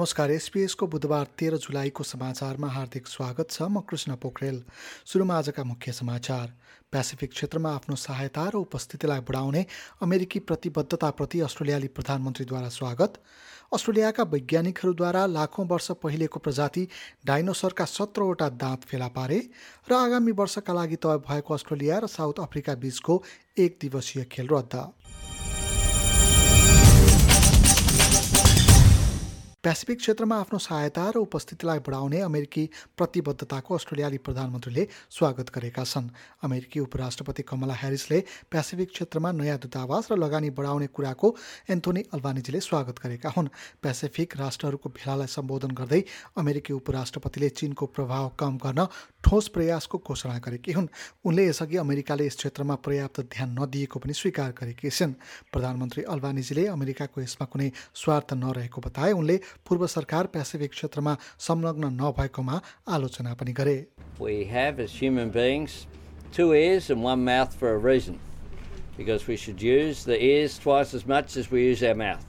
नमस्कार एसपिएसको बुधबार तेह्र जुलाईको समाचारमा हार्दिक स्वागत छ। म कृष्ण पोखरेल। सुरुमा आजका मुख्य समाचार। पेसिफिक क्षेत्रमा आफ्नो सहायता र उपस्थितिलाई बढाउने अमेरिकी प्रतिबद्धताप्रति अस्ट्रेलियाली प्रधानमन्त्रीद्वारा स्वागत। अस्ट्रेलियाका वैज्ञानिकहरूद्वारा लाखौँ वर्ष पहिलेको प्रजाति डाइनोसरका सत्रवटा दाँत फेला पारे र आगामी वर्षका लागि तय भएको अस्ट्रेलिया र साउथ अफ्रिका बीचको एक दिवसीय खेल रद्द। पेसिफिक क्षेत्रमा आफ्नो सहायता र उपस्थितिलाई बढाउने अमेरिकी प्रतिबद्धताको अस्ट्रेलियाली प्रधानमन्त्रीले स्वागत गरेका छन्। अमेरिकी उपराष्ट्रपति कमला ह्यारिसले पेसिफिक क्षेत्रमा नयाँ दूतावास र लगानी बढाउने कुराको एन्थोनी अल्बानिजीले स्वागत गरेका हुन्। पेसिफिक राष्ट्रहरूको भेलालाई सम्बोधन गर्दै अमेरिकी उपराष्ट्रपतिले चीनको प्रभाव कम गर्न ठोस प्रयासको घोषणा गरेकी हुन् उनले यसअघि अमेरिकाले यस क्षेत्रमा पर्याप्त ध्यान नदिएको पनि स्वीकार गरेकी छिन् प्रधानमन्त्री अल्बानिजीले अमेरिकाको यसमा कुनै स्वार्थ नरहेको बताए उनले पूर्व सरकार पेसिफिक क्षेत्रमा संलग्न नभएकोमा आलोचना पनि गरे We have as human beings two ears and one mouth for a reason. Because we should use the ears twice as much as we use our mouth.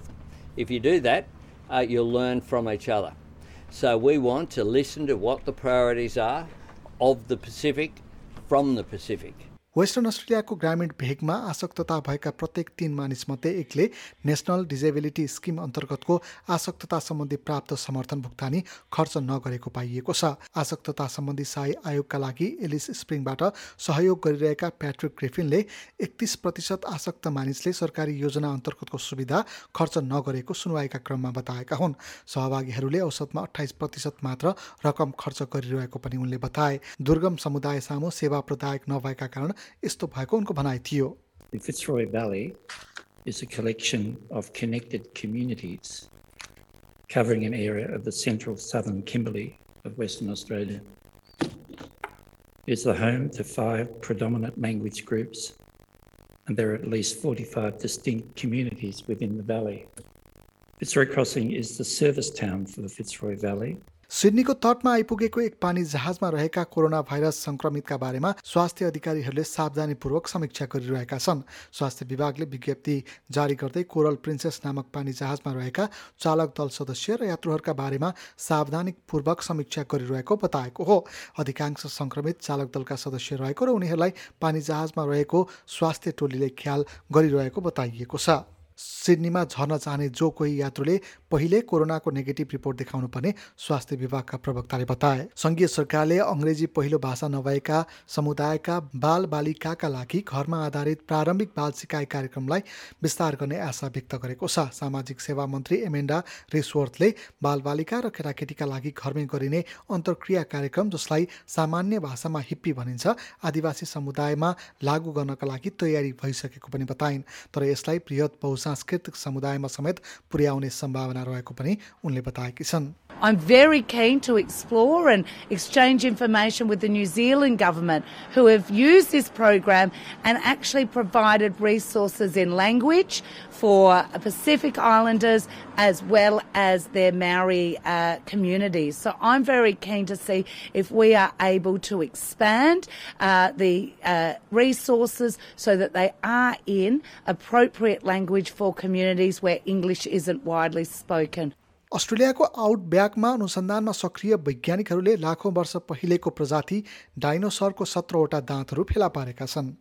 If you do that, uh, you'll learn from each other. So we want to listen to what the priorities are of the Pacific from the Pacific. Western अस्ट्रेलियाको ग्रामीण भेगमा आसक्तता भएका प्रत्येक तीन मानिसमध्ये एकले national disability scheme अन्तर्गतको आसक्तता सम्बन्धी प्राप्त समर्थन भुक्तानी खर्च नगरेको पाइएको छ। आसक्तता सम्बन्धी सहाय आयोगका लागि एलिस स्प्रिङबाट सहयोग गरिरहेका प्याट्रिक ग्रिफिनले एकतिस प्रतिशत आसक्त मानिसले सरकारी योजना अन्तर्गतको सुविधा खर्च नगरेको सुनवाईका क्रममा बताएका हुन्। सहभागीहरूले औसतमा अठाइस प्रतिशत मात्र रकम खर्च गरिरहेको पनि उनले बताए। दुर्गम समुदाय सामु सेवा प्रदायक नभएका कारण यस्तो भएको उनको भनाइ थियो The Fitzroy Valley is a collection of connected communities covering an area of the central southern Kimberley of Western Australia. It's the home to five predominant language groups, and there are at least 45 distinct communities within the valley. Fitzroy Crossing is the service town for the Fitzroy Valley सिडनीको तटमा आइपुगेको एक पानी जहाजमा रहेका corona virus संक्रमितका बारेमा स्वास्थ्य अधिकारीहरूले सावधानीपूर्वक समीक्षा गरिरहेका छन्। स्वास्थ्य विभागले विज्ञप्ति जारी गर्दै कोरल प्रिन्सेस नामक पानी जहाजमा रहेका चालक दल सदस्य र यात्रुहरूका बारेमा सावधानीपूर्वक समीक्षा गरिरहेको बताएको हो। अधिकांश संक्रमित चालक दलका सदस्य रहेको र उनीहरूलाई पानी जहाजमा रहेको स्वास्थ्य टोलीले ख्याल गरिरहेको बताइएको छ। सिडनीमा झर्न चाहने जो कोही यात्रुले पहिले कोरोनाको नेगेटिभ रिपोर्ट देखाउनु पर्ने स्वास्थ्य विभागका प्रवक्ताले बताए। सङ्घीय सरकारले अङ्ग्रेजी पहिलो भाषा नभएका समुदायका बाल बालिकाका लागि घरमा आधारित प्रारम्भिक बाल सिकाइ कार्यक्रमलाई विस्तार गर्ने आशा व्यक्त गरेको छ। सामाजिक सेवा मन्त्री एमेन्डा रिसवर्थले बालबालिका र केटाकेटीका लागि घरमै गरिने अन्तर्क्रिया कार्यक्रम जसलाई सामान्य भाषामा हिप्पी भनिन्छ आदिवासी समुदायमा लागू गर्नका लागि तयारी भइसकेको पनि बताइन्। तर यसलाई बृहत बहुसांस्कृतिक समुदायमा समेत पुर्याउने सम्भावना रहेको पनि उनले बताएकी छन् I'm very keen to explore and exchange information with the New Zealand government who have used this program and actually provided resources in language for Pacific Islanders as well as their Maori uh, communities. So I'm very keen to see if we are able to expand uh, the uh, resources so that they are in appropriate language for communities where English isn't widely spoken. अस्ट्रेलियाको आउटब्याकमा अनुसन्धानमा सक्रिय वैज्ञानिकहरूले लाखौँ वर्ष पहिलेको प्रजाति डाइनोसरको सत्रवटा दाँतहरू फेला पारेका छन्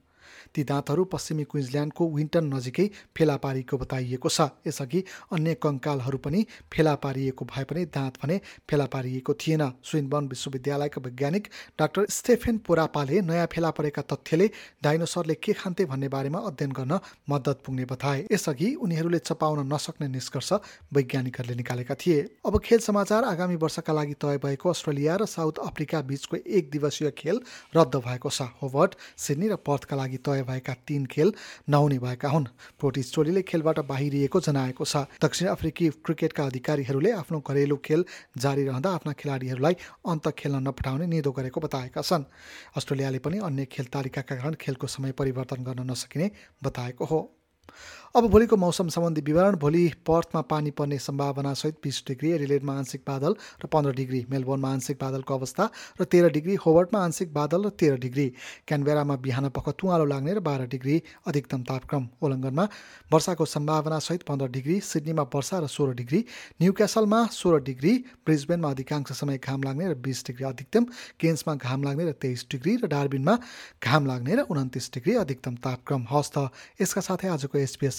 ती दाँतहरू पश्चिमी क्विन्सल्यान्डको विन्टन नजिकै फेला पारिएको बताइएको छ। यसअघि अन्य कङ्कालहरू पनि फेला पारिएको भए पनि दाँत भने फेला पारिएको थिएन। स्विनबर्न विश्वविद्यालयका वैज्ञानिक डाक्टर स्टेफेन पोरापाले नयाँ फेला परेका तथ्यले डाइनोसरले के खान्थे भन्ने बारेमा अध्ययन गर्न मद्दत पुग्ने बताए। यसअघि उनीहरूले चपाउन नसक्ने निष्कर्ष वैज्ञानिकहरूले निकालेका थिए। अब खेल समाचार आगामी वर्षका लागि तय भएको अस्ट्रेलिया र साउथ अफ्रिका बीचको एक दिवसीय खेल रद्द भएको छ। होवर्ट सिडनी र पर्थका लागि तय भएका तीन खेल नहुने भएका हुन्। प्रोटिस टोलीले खेलबाट बाहिरिएको जनाएको छ। दक्षिण अफ्रिकी क्रिकेटका अधिकारीहरूले आफ्नो घरेलु खेल जारी रहँदा आफ्ना खेलाडीहरूलाई अन्त खेल्न नपठाउने निदो गरेको बताएका छन्। अस्ट्रेलियाले पनि अन्य खेल तालिकाका कारण खेलको समय परिवर्तन गर्न नसकिने बताएको हो। अब भोलिको मौसम सम्बन्धी विवरण भोलि पर्थमा पानी पर्ने सम्भावना सहित बिस डिग्री एडिलेडमा आंशिक बादल र पन्ध्र डिग्री मेलबोर्नमा आंशिक बादलको अवस्था र तेह्र डिग्री होवर्टमा आंशिक बादल र तेह्र डिग्री। क्यानबेरामा बिहान पख तुवालो लाग्ने र बाह्र डिग्री अधिकतम तापक्रम। ओलङ्गनमा वर्षाको सम्भावना सहित पन्ध्र डिग्री सिडनीमा वर्षा र सोह्र डिग्री न्यू क्यासलमा सोह्र डिग्री ब्रिजबेनमा अधिकांश समय घाम लाग्ने र बिस डिग्री अधिकतम केन्समा घाम लाग्ने र तेइस डिग्री र डार्बिनमा घाम लाग्ने र उन्तिस डिग्री अधिकतम तापक्रम हस्त यसका साथै आजको एसपिएस